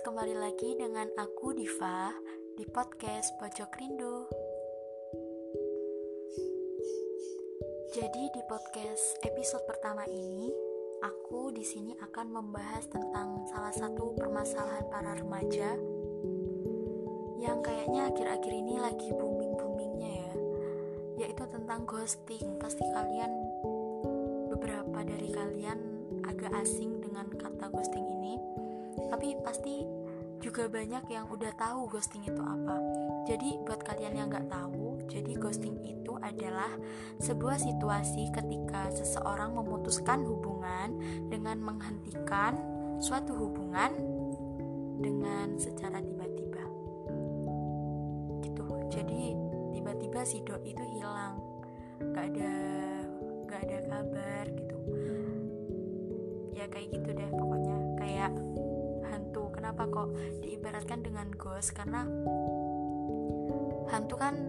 kembali lagi dengan aku Diva di podcast Pojok Rindu. Jadi di podcast episode pertama ini, aku di sini akan membahas tentang salah satu permasalahan para remaja yang kayaknya akhir-akhir ini lagi booming-boomingnya ya, yaitu tentang ghosting. Pasti kalian beberapa dari kalian agak asing dengan kata ghosting ini tapi pasti juga banyak yang udah tahu ghosting itu apa. Jadi buat kalian yang nggak tahu jadi ghosting itu adalah sebuah situasi ketika seseorang memutuskan hubungan dengan menghentikan suatu hubungan dengan secara tiba-tiba. Gitu. Jadi tiba-tiba si doi itu hilang. Nggak ada nggak ada kabar gitu. Ya kayak gitu deh pokoknya. Kayak kenapa kok diibaratkan dengan ghost? Karena hantu kan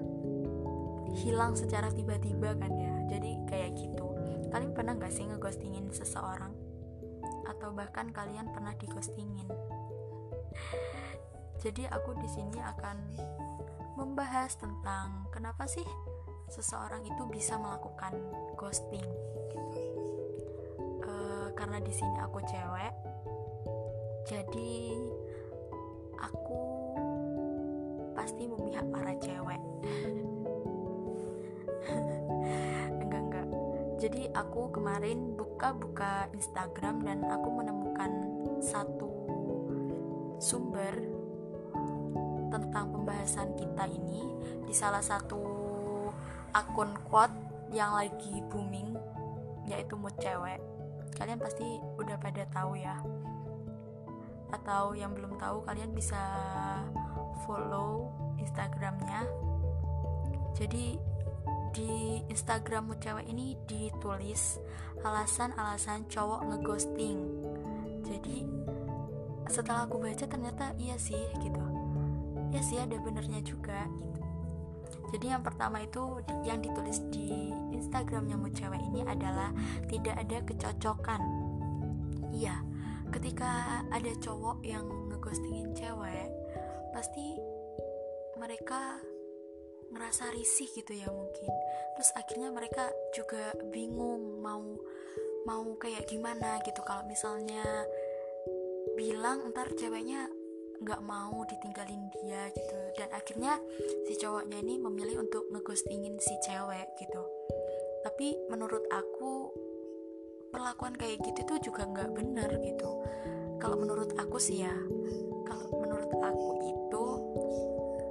hilang secara tiba-tiba kan ya. Jadi kayak gitu. Kalian pernah gak sih ngeghostingin seseorang? Atau bahkan kalian pernah dighostingin? Jadi aku di sini akan membahas tentang kenapa sih seseorang itu bisa melakukan ghosting gitu. Uh, karena di sini aku cewek jadi aku pasti memihak para cewek. Enggak enggak. Jadi aku kemarin buka-buka Instagram dan aku menemukan satu sumber tentang pembahasan kita ini di salah satu akun quote yang lagi booming yaitu mood cewek. Kalian pasti udah pada tahu ya atau yang belum tahu kalian bisa follow instagramnya. Jadi di instagram cewek ini ditulis alasan-alasan cowok ngeghosting. Jadi setelah aku baca ternyata iya sih gitu. Ya sih ada benernya juga gitu. Jadi yang pertama itu yang ditulis di instagramnya mu cewek ini adalah tidak ada kecocokan. Iya ketika ada cowok yang ngeghostingin cewek pasti mereka ngerasa risih gitu ya mungkin. Terus akhirnya mereka juga bingung mau mau kayak gimana gitu. Kalau misalnya bilang ntar ceweknya nggak mau ditinggalin dia gitu. Dan akhirnya si cowoknya ini memilih untuk ngeghostingin si cewek gitu. Tapi menurut aku perlakuan kayak gitu tuh juga nggak bener gitu. Kalau menurut aku sih ya kalau menurut aku itu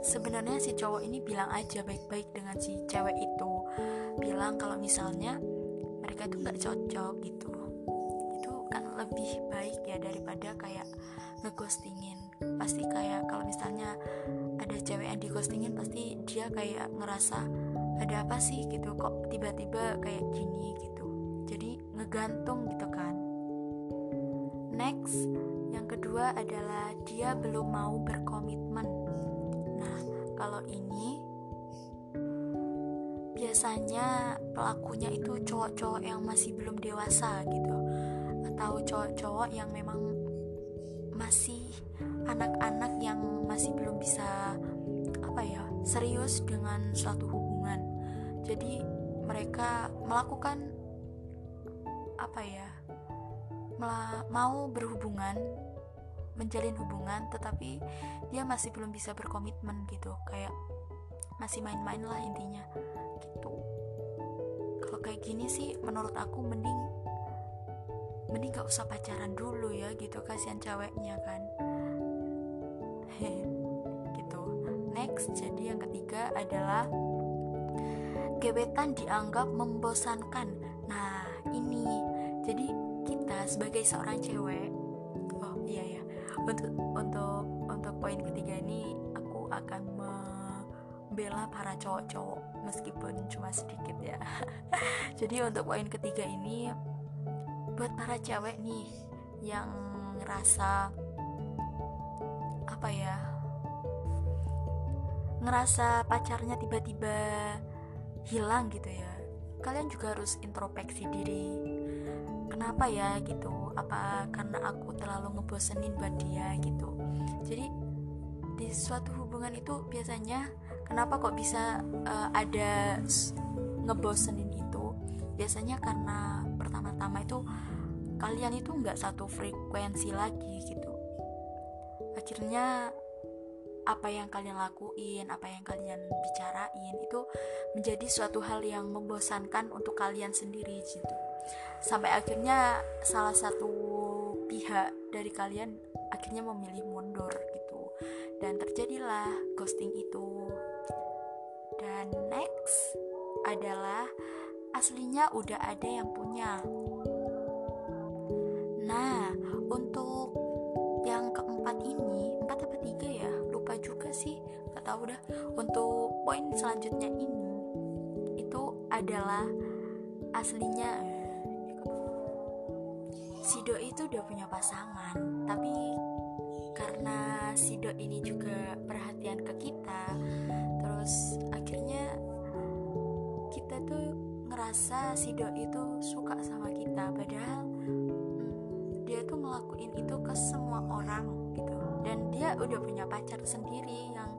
sebenarnya si cowok ini bilang aja baik-baik dengan si cewek itu. Bilang kalau misalnya mereka tuh nggak cocok gitu. Itu kan lebih baik ya daripada kayak ngeghostingin. Pasti kayak kalau misalnya ada cewek yang dighostingin pasti dia kayak ngerasa ada apa sih? gitu. Kok tiba-tiba kayak gini gitu ngegantung gitu kan. Next yang kedua adalah dia belum mau berkomitmen. Nah kalau ini biasanya pelakunya itu cowok-cowok yang masih belum dewasa gitu. Atau cowok-cowok yang memang masih anak-anak yang masih belum bisa apa ya serius dengan suatu hubungan. Jadi mereka melakukan apa ya mau berhubungan menjalin hubungan tetapi dia masih belum bisa berkomitmen gitu kayak masih main-main lah intinya gitu. Kalau kayak gini sih menurut aku mending mending gak usah pacaran dulu ya gitu kasihan ceweknya kan. Gitu. Next jadi yang ketiga adalah gebetan dianggap membosankan. Nah ini jadi kita sebagai seorang cewek oh iya ya untuk untuk untuk poin ketiga ini aku akan membela para cowok-cowok meskipun cuma sedikit ya. Jadi untuk poin ketiga ini buat para cewek nih yang ngerasa apa ya ngerasa pacarnya tiba-tiba hilang gitu ya. Kalian juga harus introspeksi diri kenapa ya gitu? Apa karena aku terlalu ngebosenin buat dia gitu? Jadi di suatu hubungan itu biasanya kenapa kok bisa uh, ada ngebosenin itu? Biasanya karena pertama-tama itu kalian itu nggak satu frekuensi lagi gitu. Akhirnya apa yang kalian lakuin, apa yang kalian bicarain itu menjadi suatu hal yang membosankan untuk kalian sendiri gitu. Sampai akhirnya salah satu pihak dari kalian akhirnya memilih mundur gitu. Dan terjadilah ghosting itu. Dan next adalah aslinya udah ada yang punya. Nah, untuk yang keempat ini, empat apa tiga ya? Lupa juga sih, gak tahu dah. Untuk poin selanjutnya ini, itu adalah aslinya si doi itu udah punya pasangan, tapi karena si doi ini juga perhatian ke kita, terus akhirnya kita tuh ngerasa si doi itu suka sama kita, padahal dia tuh ngelakuin itu ke semua orang gitu. Dan dia udah punya pacar sendiri yang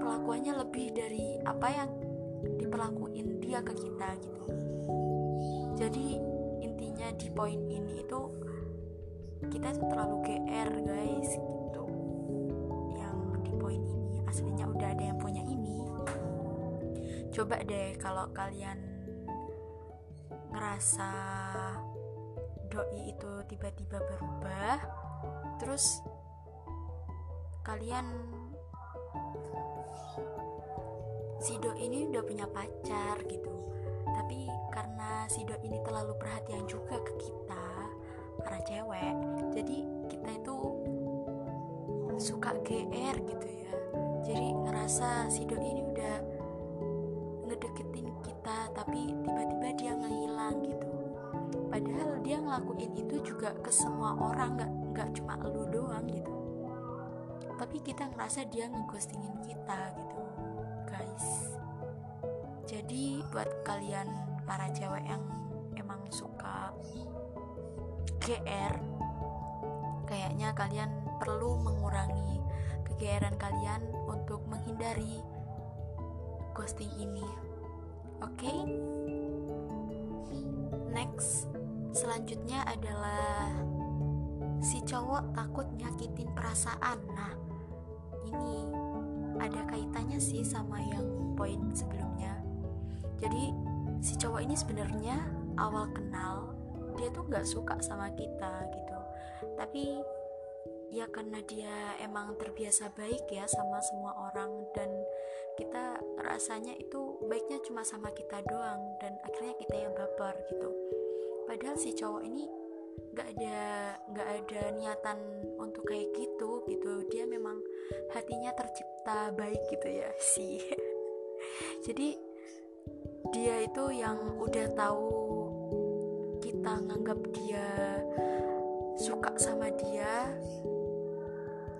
perlakuannya lebih dari apa yang diperlakuin dia ke kita gitu. Jadi di poin ini itu kita terlalu GR guys gitu. Yang di poin ini aslinya udah ada yang punya ini. Coba deh kalau kalian ngerasa doi itu tiba-tiba berubah terus kalian si doi ini udah punya pacar gitu tapi karena si doi ini terlalu perhatian juga ke kita para cewek jadi kita itu suka GR gitu ya. Jadi ngerasa si doi ini udah ngedeketin kita tapi tiba-tiba dia ngehilang gitu. Padahal dia ngelakuin itu juga ke semua orang nggak nggak cuma lu doang gitu. Tapi kita ngerasa dia ngeghostingin kita gitu guys jadi buat kalian para cewek yang emang suka GR kayaknya kalian perlu mengurangi kegeeran kalian untuk menghindari ghosting ini. Oke? Okay? next selanjutnya adalah si cowok takut nyakitin perasaan. Nah ini ada kaitannya sih sama yang poin sebelumnya jadi si cowok ini sebenarnya awal kenal dia tuh nggak suka sama kita gitu. Tapi ya karena dia emang terbiasa baik ya sama semua orang dan kita rasanya itu baiknya cuma sama kita doang dan akhirnya kita yang baper gitu. Padahal si cowok ini nggak ada nggak ada niatan untuk kayak gitu gitu. Dia memang hatinya tercipta baik gitu ya sih. Jadi dia itu yang udah tahu kita nganggap dia suka sama dia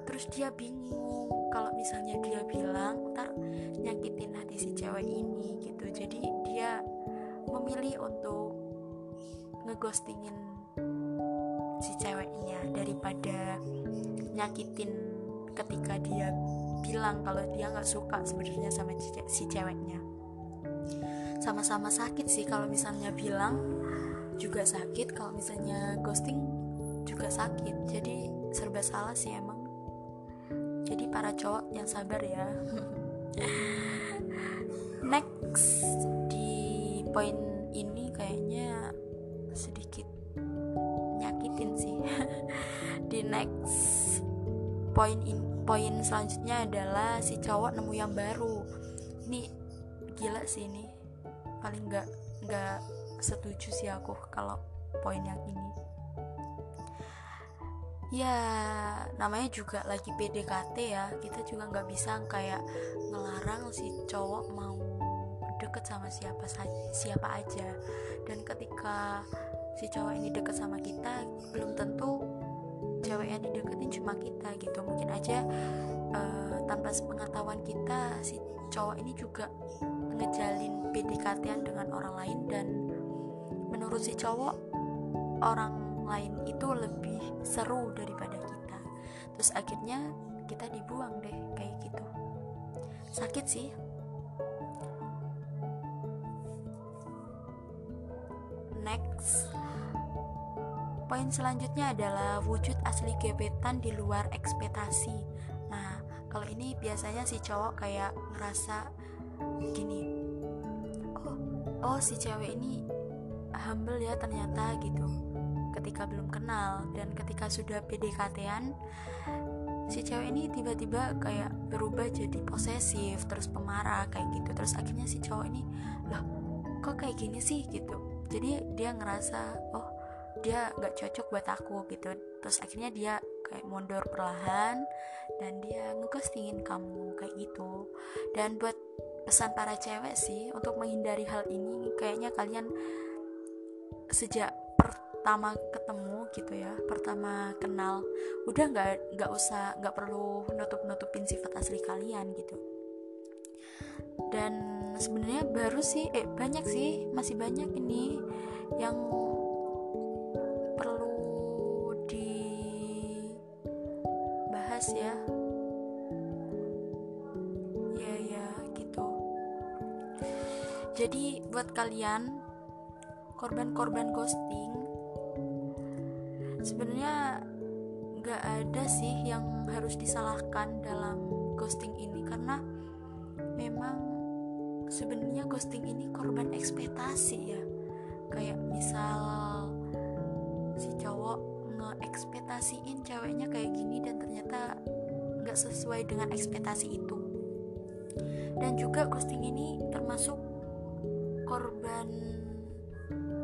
terus dia bingung kalau misalnya dia bilang ntar nyakitin hati si cewek ini gitu. Jadi dia memilih untuk ngeghostingin si ceweknya daripada nyakitin ketika dia bilang kalau dia nggak suka sebenarnya sama si ceweknya sama-sama sakit sih. Kalau misalnya bilang juga sakit kalau misalnya ghosting juga sakit. Jadi serba salah sih emang. Jadi para cowok yang sabar ya. Next di poin ini kayaknya sedikit nyakitin sih. Di next poin in poin selanjutnya adalah si cowok nemu yang baru. Ini gila sih ini paling nggak nggak setuju sih aku kalau poin yang ini. Ya namanya juga lagi PDKT ya. Kita juga nggak bisa kayak ngelarang si cowok mau deket sama siapa siapa aja. Dan ketika si cowok ini deket sama kita belum tentu yang dideketin cuma kita gitu. Mungkin aja uh, tanpa sepengetahuan kita si cowok ini juga ngejalin PDKT dengan orang lain dan menurut si cowok orang lain itu lebih seru daripada kita. Terus akhirnya kita dibuang deh kayak gitu. Sakit sih. Next poin selanjutnya adalah wujud asli gebetan di luar ekspektasi. Nah kalau ini biasanya si cowok kayak ngerasa gini oh oh si cewek ini humble ya ternyata gitu. Ketika belum kenal dan ketika sudah PDKT-an si cewek ini tiba-tiba kayak berubah jadi posesif terus pemarah kayak gitu. Terus akhirnya si cowok ini loh kok kayak gini sih? gitu. Jadi dia ngerasa oh dia gak cocok buat aku gitu. Terus akhirnya dia kayak mundur perlahan dan dia ngeghostingin kamu kayak gitu. Dan buat pesan para cewek sih untuk menghindari hal ini kayaknya kalian sejak pertama ketemu gitu ya pertama kenal udah nggak nggak usah nggak perlu nutup nutupin sifat asli kalian gitu. Dan sebenarnya baru sih eh banyak sih masih banyak ini yang ya. Ya ya gitu. Jadi buat kalian korban-korban ghosting sebenarnya nggak ada sih yang harus disalahkan dalam ghosting ini. Karena memang sebenarnya ghosting ini korban ekspektasi ya. Kayak misal si cowok ngeekspektasiin ceweknya kayak gini dan ternyata nggak sesuai dengan ekspektasi itu. Dan juga ghosting ini termasuk korban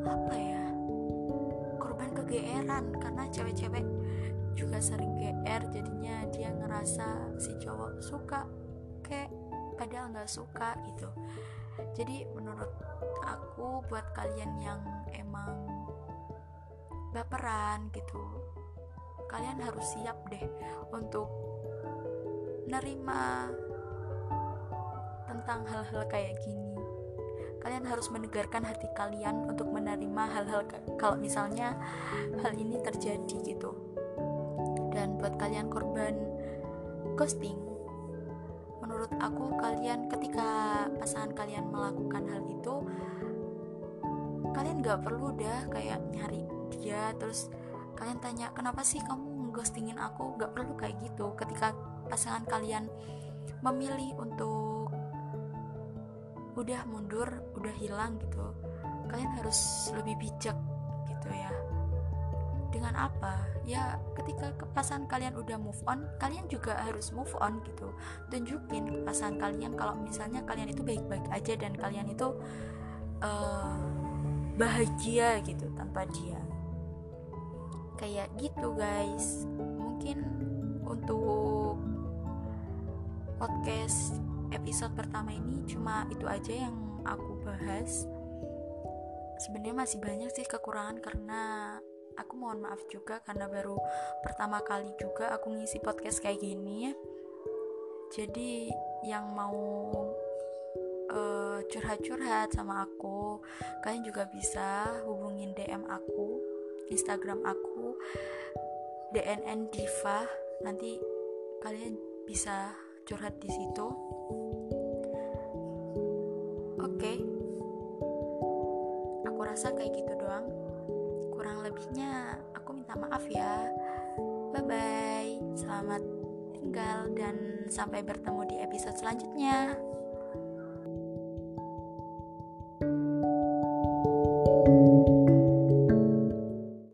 apa ya? Kegeeran karena cewek-cewek juga sering GR jadinya dia ngerasa si cowok suka kayak padahal nggak suka gitu. Jadi menurut aku buat kalian yang emang baperan gitu. Kalian harus siap deh untuk nerima tentang hal-hal kayak gini. Kalian harus menegarkan hati kalian untuk menerima hal-hal kalau misalnya hal ini terjadi gitu. Dan buat kalian korban ghosting menurut aku kalian ketika pasangan kalian melakukan hal itu kalian gak perlu dah kayak nyari dia terus kalian tanya kenapa sih kamu ghostingin aku? Gak perlu kayak gitu. Ketika pasangan kalian memilih untuk udah mundur udah hilang gitu kalian harus lebih bijak gitu ya. Dengan apa? Ya ketika kepasangan kalian udah move on kalian juga harus move on gitu. Tunjukin ke pasangan kalian kalau misalnya kalian itu baik-baik aja dan kalian itu uh, bahagia gitu tanpa dia. Kayak gitu guys. Mungkin untuk podcast episode pertama ini cuma itu aja yang aku bahas. Sebenarnya masih banyak sih kekurangan karena aku mohon maaf juga karena baru pertama kali juga aku ngisi podcast kayak gini ya. Jadi yang mau uh, curhat-curhat sama aku. Kalian juga bisa hubungin DM aku Instagram aku DNN Diva. Nanti kalian bisa curhat di situ. Oke. Aku rasa kayak gitu doang. Kurang lebihnya aku minta maaf ya. Bye bye selamat tinggal dan sampai bertemu di episode selanjutnya